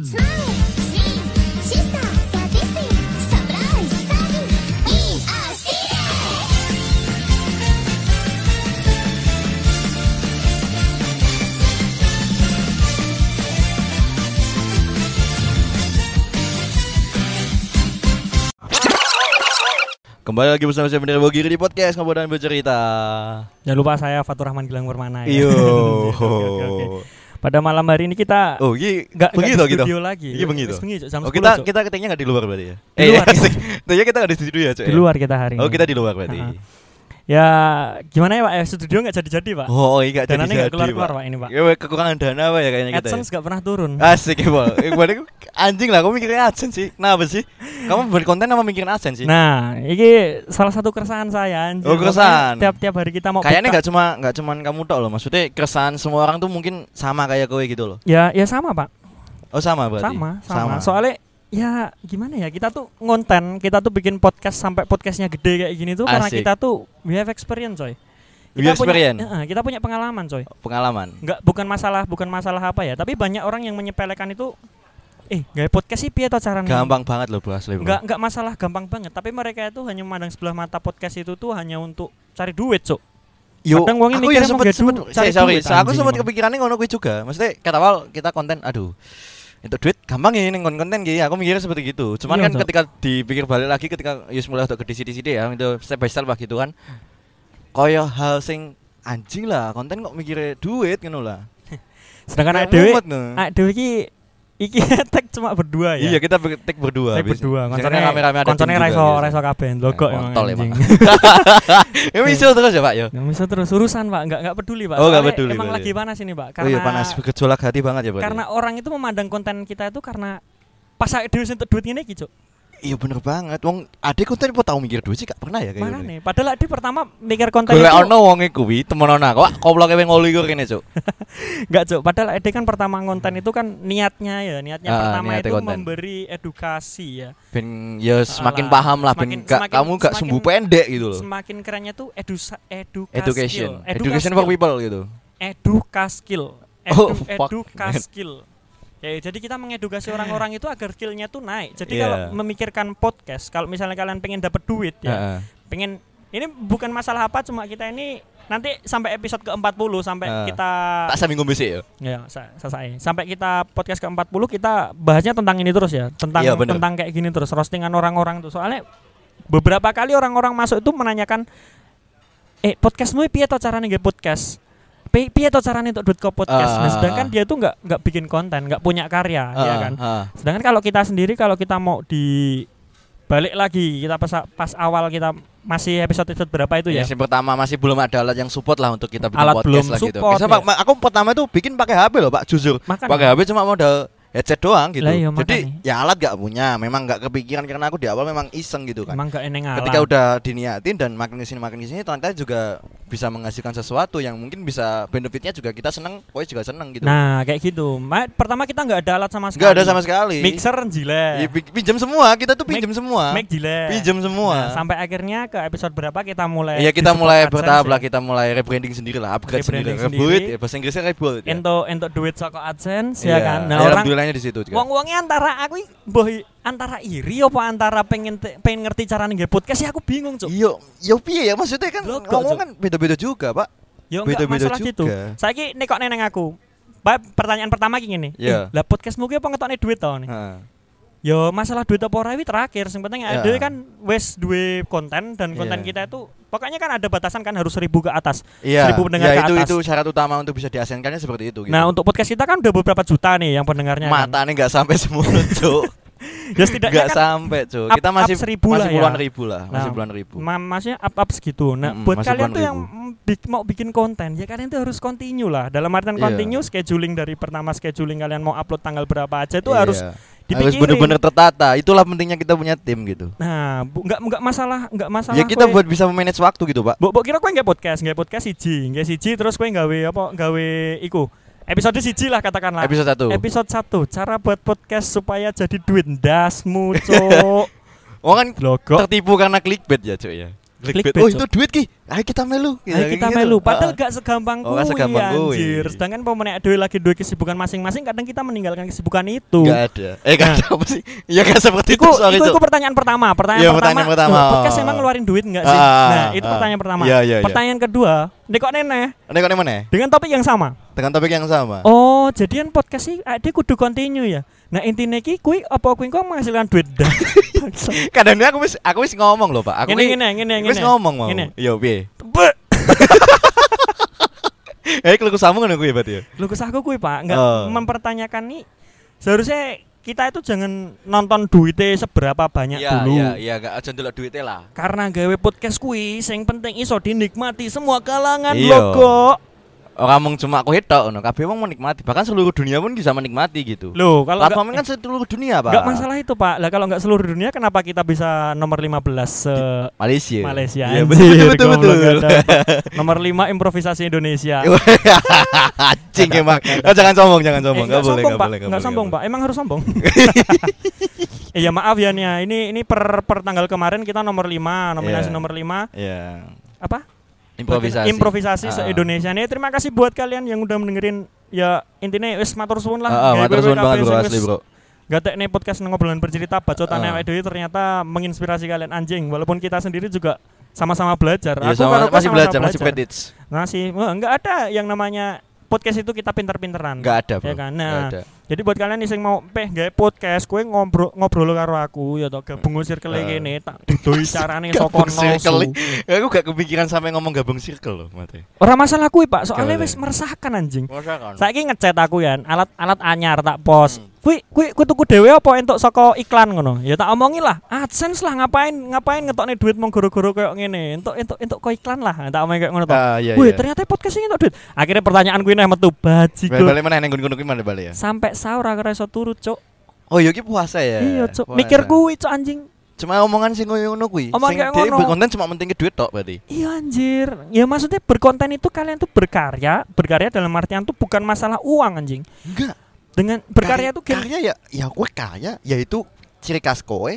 Kembali lagi bersama saya Bener Bogiri di podcast Ngobrol dan Bercerita. Jangan lupa saya Fatur Rahman Gilang Permana ya. Iyo. Oke, oke, oke. Pada malam hari ini kita Oh, ini nggak nggak begitu gitu. studio lagi. Iya begitu. Jam Oh, 10, kita Cuk. kita ketiknya enggak di luar berarti ya? Di luar. Tentunya kita enggak di studio ya, Cuk. di ya? luar kita hari ini. Oh, kita di luar berarti. Ya gimana ya Pak? Eh, studio nggak jadi-jadi Pak. Oh, iya enggak jadi Dananya nggak jadi, keluar-keluar, Pak, ini, Pak. Ya, kekurangan dana Pak ya kayaknya kita. AdSense ya? nggak pernah turun. Asik ya, Pak. Eh, anjing lah, kamu mikirin AdSense sih. Kenapa sih? Kamu berkonten sama mikirin AdSense sih? Nah, ini salah satu keresahan saya anjir. Oh, keresahan. Makanya Tiap-tiap hari kita mau Kayaknya enggak cuma enggak cuman kamu tok loh. Maksudnya keresahan semua orang tuh mungkin sama kayak kowe gitu loh. Ya, ya sama Pak. Oh, sama berarti. Sama, sama. Soalnya ya gimana ya kita tuh ngonten, kita tuh bikin podcast sampai podcastnya gede kayak gini tuh karena Asik. kita tuh we have experience coy. We have experience. Punya, Heeh, kita punya pengalaman coy. pengalaman. Enggak bukan masalah bukan masalah apa ya, tapi banyak orang yang menyepelekan itu eh gaya podcast sih piye to caranya? Gampang banget loh, Bro, asli. Bro. Enggak enggak masalah gampang banget, tapi mereka itu hanya memandang sebelah mata podcast itu tuh hanya untuk cari duit, Cuk. Yo, Kadang aku ya sempet gak sempet cari sorry, duit, saya aku emang. kepikirannya ngono kuwi juga. Maksudnya kata awal kita konten aduh. Itu duit gampang ya ning konten gini. Aku mikirnya seperti gitu. Cuman Iya, kan Cok. ketika dipikir balik lagi ketika yus mulai untuk ke sidi ya itu step by step lah gitu kan. Koyo hal sing anjing lah, konten kok mikirnya duit ngono lah. Sedangkan mumet, no. awake dhewe iki iki tag cuma berdua ya. Iya, kita take berdua. Tag berdua, koncone rame-rame ada koncone raiso raiso kabeh logok Ya, emang kontol anjing. emang. Ya miso terus ya, Pak ya. Nggak bisa terus urusan pak, nggak nggak peduli pak. Oh, nggak Soalnya peduli, Emang lagi panas ini pak. Oh Karena iya panas bergejolak hati banget ya berarti. karena orang itu memandang konten kita itu karena pas dhewe untuk duit ini gitu. Iya bener banget. Wong adek konten apa tau mikir duit sih gak pernah ya kayak Mana gini. nih? Padahal dia pertama mikir konten Golek itu ono wong kuwi temenan aku. Wah, koploke wing ngoli kok kene, Cuk. nggak cuk. Padahal Ede kan pertama konten itu kan niatnya ya, niatnya Ah, pertama niatnya itu konten. memberi edukasi ya. Ben ya semakin Alah, paham lah ben gak kamu gak semakin- sumbu pendek gitu loh. Semakin kerennya tuh edusa, eduka Education. skill. Education for people gitu. Eduka skill. Oh, Edu, Ya, jadi kita mengedukasi orang-orang itu agar skillnya tuh naik. Jadi Iya. kalau memikirkan podcast, kalau misalnya kalian pengen dapat duit ya, Heeh. pengen ini bukan masalah apa, cuma kita ini nanti sampai episode ke-40 sampai Ah. kita Tak seminggu besok ya. ya sa- selesai. Sampai kita podcast ke-40 kita bahasnya tentang ini terus ya, tentang Iya, bener. tentang kayak gini terus roastingan orang-orang tuh. Soalnya beberapa kali orang-orang masuk itu menanyakan eh podcastmu piye to carane nge podcast? Pi- Piye to carane untuk duit ke podcast? Ah, nah, ah, sedangkan ah. dia tuh nggak nggak bikin konten, nggak punya karya, ya Heeh, kan? heeh. Sedangkan kalau kita sendiri kalau kita mau di balik lagi kita pas pas awal kita masih episode episode berapa itu ya? Yang pertama masih belum ada alat yang support lah untuk kita bikin Alat podcast belum lah gitu. support, Biasa, ya. Pak, aku pertama itu bikin pakai HP loh, Pak, jujur. Pakai HP cuma modal headset doang gitu. Lah iya, Jadi makanya. ya alat gak punya, memang gak kepikiran karena aku di awal memang iseng gitu kan. Emang gak eneng alam. Ketika udah diniatin dan makin ke sini makin ke sini ternyata juga bisa menghasilkan sesuatu yang mungkin bisa benefitnya juga kita seneng, pokoknya juga seneng gitu. Nah, kayak gitu. Ma- pertama kita nggak ada alat sama sekali. Nggak ada sama sekali. Mixer Ya, jile. pi- pinjam semua, kita tuh pinjam semua. Mic jile. Pinjam semua. Nah, sampai akhirnya ke episode berapa kita mulai Iya kita mulai bertahap AdSense lah ya. kita mulai rebranding sendiri lah upgrade sendiri Rebranding sendiri. ya, bahasa Inggrisnya reboot ya. Ento ento duit saka AdSense Iya, ya kan. Nah, ya, orang alhamdulillahnya di situ juga. wong-wongnya antara aku i- boh antara iri apa antara pengen pengen ngerti cara nge podcast ya aku bingung, Cuk. Iya, ya piye ya maksudnya kan Logo, ngomong kan beda-beda juga, Pak. Yo enggak beda-beda masalah gitu. juga. Saiki nek kok neneng aku. Ba, pertanyaan pertama ki ngene. Iya. Eh, lah podcastmu ki apa ngetokne duit to nih? Heeh. Yo masalah duit apa ora wi terakhir. Sing penting Ya. ada kan wes duwe konten dan konten Iya. kita itu pokoknya kan ada batasan kan harus seribu ke atas. Iya, Seribu pendengar ya ke itu atas. itu syarat utama untuk bisa diasenkannya seperti itu gitu. Nah untuk podcast kita kan udah beberapa juta nih yang pendengarnya. kan. matanya nggak sampai semua, Cuk. Ya setidaknya Nggak kan sampai, up- Kita masih up seribu masih lah ya. puluhan ribu lah, masih Nah, puluhan ribu. ma- maksudnya up up segitu. Nah Mm-mm, buat masih kalian tuh yang ribu. bik- mau bikin konten ya kalian tuh harus continue lah. Dalam artian Iya. continue scheduling dari pertama scheduling kalian mau upload tanggal berapa aja itu Iya. harus harus dipikirin. bener-bener tertata. Itulah pentingnya kita punya tim gitu. Nah, bu, nggak nggak masalah, nggak masalah. Ya kita kue- buat bisa memanage waktu gitu, Pak. Mbok kira kowe nggak podcast, nggak podcast siji, nggak siji terus kowe nggawe apa? Nggawe iku. Episode siji lah katakanlah. Episode satu. Episode 1, cara buat podcast supaya jadi duit ndasmu, Cuk. Oh kan Logo. tertipu karena clickbait ya, Cuk ya. Clickbait. Oh, itu duit ki. Ayo kita melu. Ayo kita Gitu. melu, padahal Ah. gak segampang Oh, gak kuwi, segampang kuwi. anjir. Sedangkan pemenang dhewe lagi dua kesibukan masing-masing, kadang kita meninggalkan kesibukan itu. Enggak ada. Eh, Nah. ada apa sih? Ya enggak seperti itu, iku, Cuk. iku pertanyaan pertama. Pertanyaan Iya, pertama. pertanyaan pertama. loh, podcast emang ngeluarin duit enggak sih? Ah, nah, itu ah. pertanyaan pertama. Iya, iya, iya. pertanyaan kedua, nek kok neneh Ini kok mana? dengan topik yang sama. Dengan topik yang sama. Oh, jadian podcast sih ade kudu continue ya. Nah, intinya ki kuwi apa kuwi kok menghasilkan duit dah. Bangsa. Kadang aku wis aku wis ngomong loh, Pak. Aku ki- ngene ngene Wis ngene. ngomong mau. Yo piye? Be- Eh, kalau sambung ngono kuwi berarti ya. Lu kesahku kuwi, Pak, enggak Oh. mempertanyakan nih seharusnya kita itu jangan nonton duitnya seberapa banyak Iya, dulu. iya, iya, enggak aja ndelok duitnya lah. Karena gawe podcast kuwi sing penting iso dinikmati semua kalangan Iya. lho kok. Orang mung cuma aku tok ngono, kabeh wong menikmati, bahkan seluruh dunia pun bisa menikmati gitu. Loh, kalau Platform kan seluruh dunia, Pak. enggak masalah itu, Pak. Lah kalau enggak seluruh dunia kenapa kita bisa nomor 15 se Malaysia. Malaysia Iya, anjir, betul betul betul. betul. Nomor 5 improvisasi Indonesia. Anjing emang. Oh, jangan sombong, jangan sombong. Eh, Enggak enggak boleh, Pak. boleh, Enggak sombong, Pak. Emang harus sombong. Iya, maaf ya Nia. Ini ini per per tanggal kemarin kita nomor 5, nominasi Iya. nomor 5 Iya. apa? Improvisasi. Improvisasi Ah. se-Indonesia. Nih, terima kasih buat kalian yang udah mendengerin ya intinya wis matur suwun lah. Heeh, Gawe matur suwun banget bro asli, Bro. Gatek nih podcast ngobrolan bercerita bacotan awake dhewe ternyata menginspirasi kalian anjing walaupun kita sendiri juga sama-sama belajar. Iya, Aku sama, karo masih sama-sama belajar, masih credits. Masih enggak ada yang namanya podcast itu kita pinter-pinteran. Enggak ada, Bro. Ya kan? Nah, ada. Jadi buat kalian nih sing mau peh gawe podcast, kowe ngobrol ngobrol karo aku ya toh gabung circle Ah. kene tak dudoi carane saka nol. Aku gak kepikiran sampai ngomong gabung circle loh, mate. Ora masalah kuwi, Pak. Soalnya wis meresahkan anjing. Kan? Saiki ngechat aku ya, alat-alat anyar tak pos. Hmm. Kuwi kuwi ku tuku dhewe apa entuk saka iklan ngono? Ya tak omongi lah. AdSense lah ngapain ngapain ngetokne duit mong goro-goro koyo ngene. Entuk entuk entuk ko iklan lah. Tak omongi kayak ngono to. Ah, iya, Wih, iya. ternyata podcast ini entuk duit. Akhirnya pertanyaan kuwi neh metu bajiku. Balik-balik mana yang gunung-gunung mana balik ya? Sampai sahur ora iso turu, Cuk. Oh, iya ki puasa ya. Iya, Cuk. Puasa. Mikir kuwi, Cuk anjing. Cuma omongan sing ngono ngono kuwi. Omongan Sing ngono. berkonten cuma penting duit tok berarti. Iya anjir. Ya maksudnya berkonten itu kalian tuh berkarya, berkarya dalam artian tuh bukan masalah uang anjing. Enggak. Dengan berkarya tuh gen- karya ya ya kowe kaya yaitu ciri khas kowe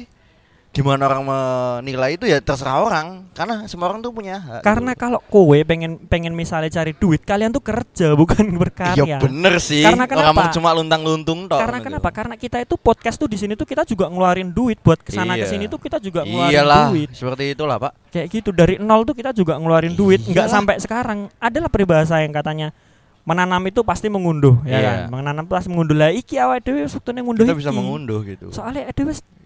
gimana orang menilai itu ya terserah orang karena semua orang tuh punya hak Karena gitu. kalau kowe pengen pengen misalnya cari duit, kalian tuh kerja bukan berkarya. iya bener sih Karena orang kenapa? cuma luntang-luntung tok Karena gitu. kenapa? Karena kita itu podcast tuh di sini tuh kita juga ngeluarin duit buat ke sana Iya. ke sini tuh kita juga ngeluarin iyalah duit. seperti itulah pak Kayak gitu dari nol tuh kita juga ngeluarin duit. Enggak Iyalah. sampai sekarang. Adalah peribahasa yang katanya menanam itu pasti mengunduh, ya Iya. kan? Menanam itu pasti mengunduh. Lah iki awake dhewe suktune ngunduh kita bisa iki. mengunduh gitu Soalnya ada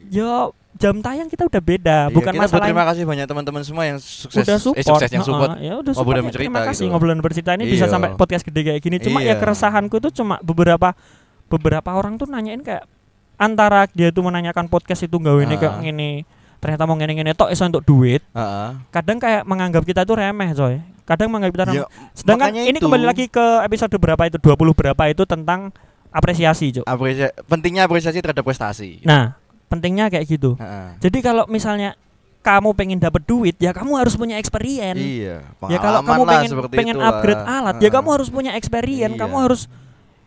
ya jam tayang kita udah beda, Iya, bukan kita masalah berterima kasih banyak teman-teman semua yang sukses udah support, eh sukses yang support ya udah ngobrol support. dan ya, terima kasih gitu. ngobrolan bercerita ini bisa Iya. sampai podcast gede kayak gini. Cuma ya Iya. keresahanku itu cuma beberapa beberapa orang tuh nanyain kayak antara dia tuh menanyakan podcast itu gawe ini kayak gini ternyata mau ngene-ngene tok iso untuk duit Heeh. kadang kayak menganggap kita itu remeh coy kadang menganggap kita remeh Ya, sedangkan ini itu. kembali lagi ke episode berapa itu 20 berapa itu tentang apresiasi cok apresiasi pentingnya apresiasi terhadap prestasi nah pentingnya kayak gitu Heeh. jadi kalau misalnya kamu pengen dapat duit ya kamu harus punya experience iya ya kalau kamu pengen pengen upgrade alat ya Heeh. kamu harus punya experience Iya. kamu harus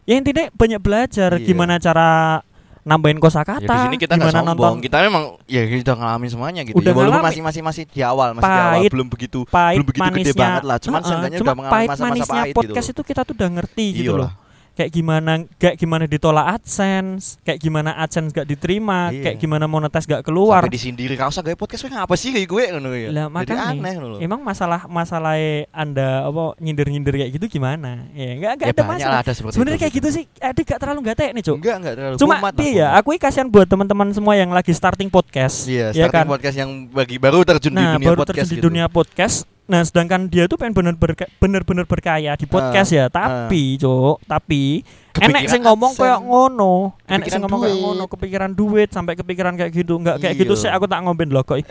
ya intinya banyak belajar Iya. gimana cara nambahin kosakata Ya di sini kita nggak gimana sombong. nonton Kita memang ya kita ngalamin semuanya gitu. Udah ya, walaupun ngalami. masih masih masih di awal, masih di awal Pahit, belum begitu pahit belum begitu gede manisnya banget lah. Cuman Heeh, seenggaknya cuma udah mengalami pahit masa-masa manisnya pahit podcast gitu. itu kita tuh udah ngerti gitu Iyalah. loh kayak gimana kayak gimana ditolak AdSense kayak gimana AdSense gak diterima Iya. kayak gimana monetis gak keluar Sampai disindiri kau usah gawe podcast kowe ngapa sih kayak gue ngono ya. lah Jadi makanya aneh loh. emang masalah masalah anda apa nyindir nyindir kayak gitu gimana ya enggak enggak Ya ada masalah lah ada sebenarnya kayak gitu sih adik gak terlalu gak nih cuk Enggak, enggak terlalu cuma ya kumat. aku ini kasihan buat teman-teman semua yang lagi starting podcast Iya, ya starting kan podcast yang bagi baru terjun di nah dunia baru podcast terjun di gitu. dunia podcast nah sedangkan dia tuh pengen bener bener bener berkaya di podcast ya. Tapi cuk tapi enek sing ngomong kayak ngono. Enek Kepikiran sing ngomong kayak ngono kepikiran duit sampai kepikiran kayak gitu enggak kayak Iya. gitu sih aku tak ngomben loh kok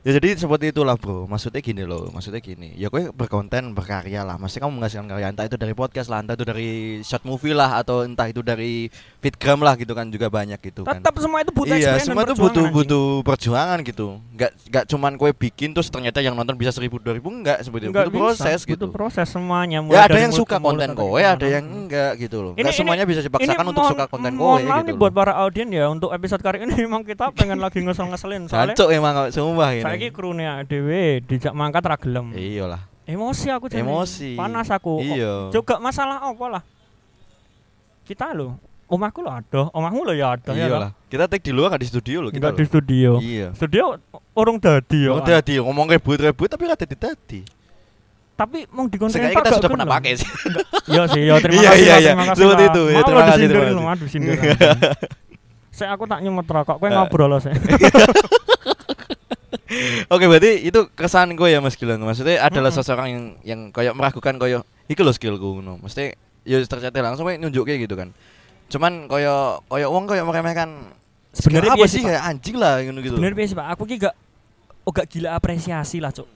Ya jadi seperti itulah bro. Maksudnya gini loh Maksudnya gini. Ya gue berkonten berkarya lah. Maksudnya kamu menghasilkan karya Entah itu dari podcast lah Entah itu dari short movie lah Atau entah itu dari fitgram lah gitu kan Juga banyak gitu kan. Tetap semua itu butuh Iya semua itu butuh anjing. butuh perjuangan gitu. Gak, gak cuman kue bikin Terus ternyata yang nonton bisa seribu dua ribu Enggak seperti itu. Nggak Butuh bisa, proses butuh gitu proses semuanya Ya mulai ada dari yang suka konten gimana. Ada yang enggak gitu loh. Ini- Gak semuanya bisa dipaksakan untuk suka konten mohon maaf gitu nih loh. buat para audien ya untuk episode kali ini memang kita pengen lagi ngesel-ngeselin soalnya Jancuk emang sumpah ini saiki krune dhewe dijak mangkat ra gelem. Iya lah. Emosi aku jane. Emosi. Panas aku. Iya. Juga masalah apa lah? Kita lo, omahku lo ada, omahmu lo ya ada ya. Iya lah. Kita take di luar nggak di studio loh kita. Di loh. studio. Iya. Studio orang dadi ya. Udah di ngomong rebut-rebut tapi rada dadi. Tapi mau dikonten Sekali kita sudah pernah pakai sih. Iya sih, ya terima Iya, kasih. iya, iya. Seperti itu, ya, terima lo kasih, terima lo, kasih. Saya aku tak nyemot rokok, kowe ngobrol lo saya. Oke, berarti itu kesan gue ya Mas Gilang. Maksudnya adalah Mm-mm. seseorang yang yang kayak meragukan kayak iki lho skillku ngono. Mesti ya ternyata langsung kayak nunjuk kayak gitu kan. Cuman kayak kayak wong kayak meremehkan Sebenarnya apa piye sih kayak anjing lah ngono gitu. Sebenarnya biasa Pak, aku ki gak oh gak gila apresiasi lah, Cuk.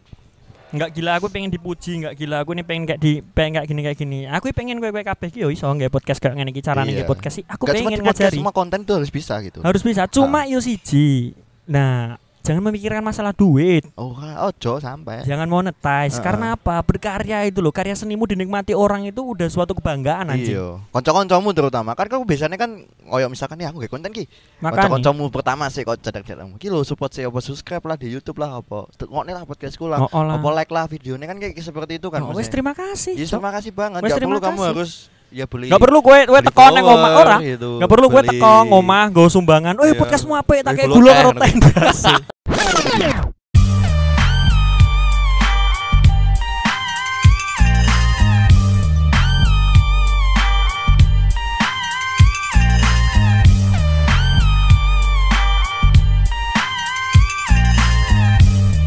Enggak gila aku pengen dipuji, enggak gila aku nih pengen kayak di pengen kayak gini kayak gini. Aku pengen kowe-kowe kabeh ki yo iso nggak podcast kayak ngene iki carane Iya. nggak podcast sih. Aku Gak cuma pengen ngajari. semua konten tuh harus bisa gitu. Harus bisa. Cuma yo siji. Nah, jangan memikirkan masalah duit. Oh, ojo sampai. Jangan monetize. Heeh. Karena apa? Berkarya itu loh, karya senimu dinikmati orang itu udah suatu kebanggaan anjing. Iya. Kanca-kancamu terutama kan kamu biasanya kan koyo misalkan ya aku gak konten ki. Kanca-kancamu pertama sih kok cedek-cedekmu. Ki lho support sih apa subscribe lah di YouTube lah apa. Ngokne lah podcastku lah. Apa like lah videonya kan kayak seperti itu kan. Oh, wes terima kasih. Ya terima kasih banget. Wes, Gak terima perlu kamu kasih. harus ya beli. Nggak perlu gue gue teko nang follower omah ora. gitu. Nggak perlu gue teko ngomah nggo sumbangan. Oh, Iya. podcastmu apik tak Beli kayak gula karo teh.